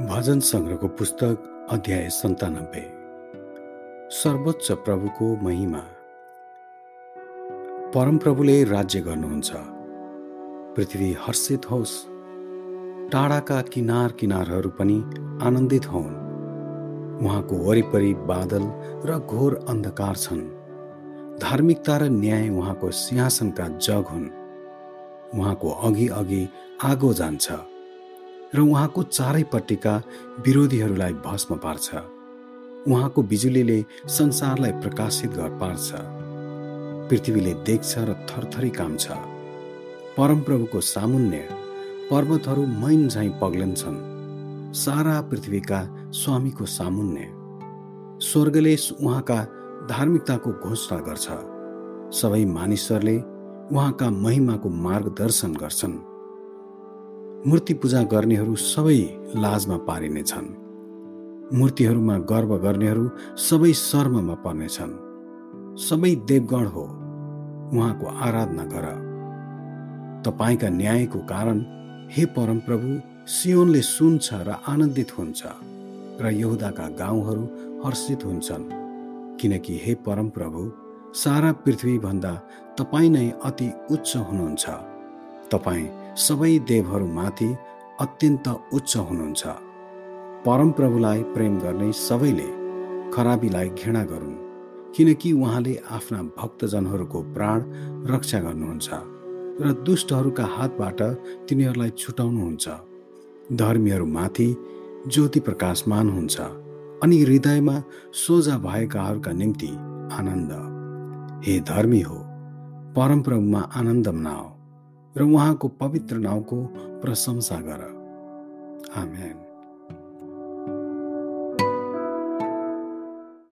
भजन सङ्ग्रहको पुस्तक अध्याय सन्तानब्बे। सर्वोच्च प्रभुको महिमा। परमप्रभुले राज्य गर्नुहुन्छ। पृथ्वी हर्षित होस्। टाढाका किनार किनारहरू पनि आनन्दित हौन्। उहाँको वरिपरि बादल र घोर अन्धकार छन्। धार्मिकता र न्याय उहाँको सिंहासनका जग हुन्। उहाँको अघि अघि आगो जान्छ। र उहाँको चारैपट्टिका विरोधीहरूलाई भस्म पार्छ। उहाँको बिजुलीले संसारलाई प्रकाशित घर पार्छ। पृथ्वीले देख्छ र थरथरी काम्छ। परमप्रभुको सामुन्य पर्वतहरू मैन झैँ पग्लन्छन्। सारा पृथ्वीका स्वामीको सामुन्य स्वर्गले उहाँका धार्मिकताको घोषणा गर्छ। सबै मानिसहरूले उहाँका महिमाको मार्गदर्शन गर्छन्। मूर्ति पूजा गर्नेहरू सबै लाजमा पारिनेछन् मूर्तिहरूमा गर्व गर्नेहरू सबै शर्ममा पर्नेछन्। सबै देवगण हो। उहाँको आराधना गर। तपाईँका न्यायको कारण हे परमप्रभु सियोनले सुन्छ र आनन्दित हुन्छ र यहुदाका गाउँहरू हर्षित हुन्छन्। किनकि हे परमप्रभु सारा पृथ्वीभन्दा तपाईँ नै अति उच्च हुनुहुन्छ। तपाईँ सबै देवहरूमाथि अत्यन्त उच्च हुनुहुन्छ। परमप्रभुलाई प्रेम गर्ने सबैले खराबीलाई घृणा गरून् किनकि उहाँले आफ्ना भक्तजनहरूको प्राण रक्षा गर्नुहुन्छ र दुष्टहरूका हातबाट तिनीहरूलाई छुटाउनुहुन्छ। धर्मीहरूमाथि ज्योति प्रकाशमान हुन्छ अनि हृदयमा सोझा भएकाहरूका निम्ति आनन्द। हे धर्मी हो परमप्रभुमा आनन्द मनाओ। र उहाँको पवित्र नाउँको प्रशंसा गर। आमेन।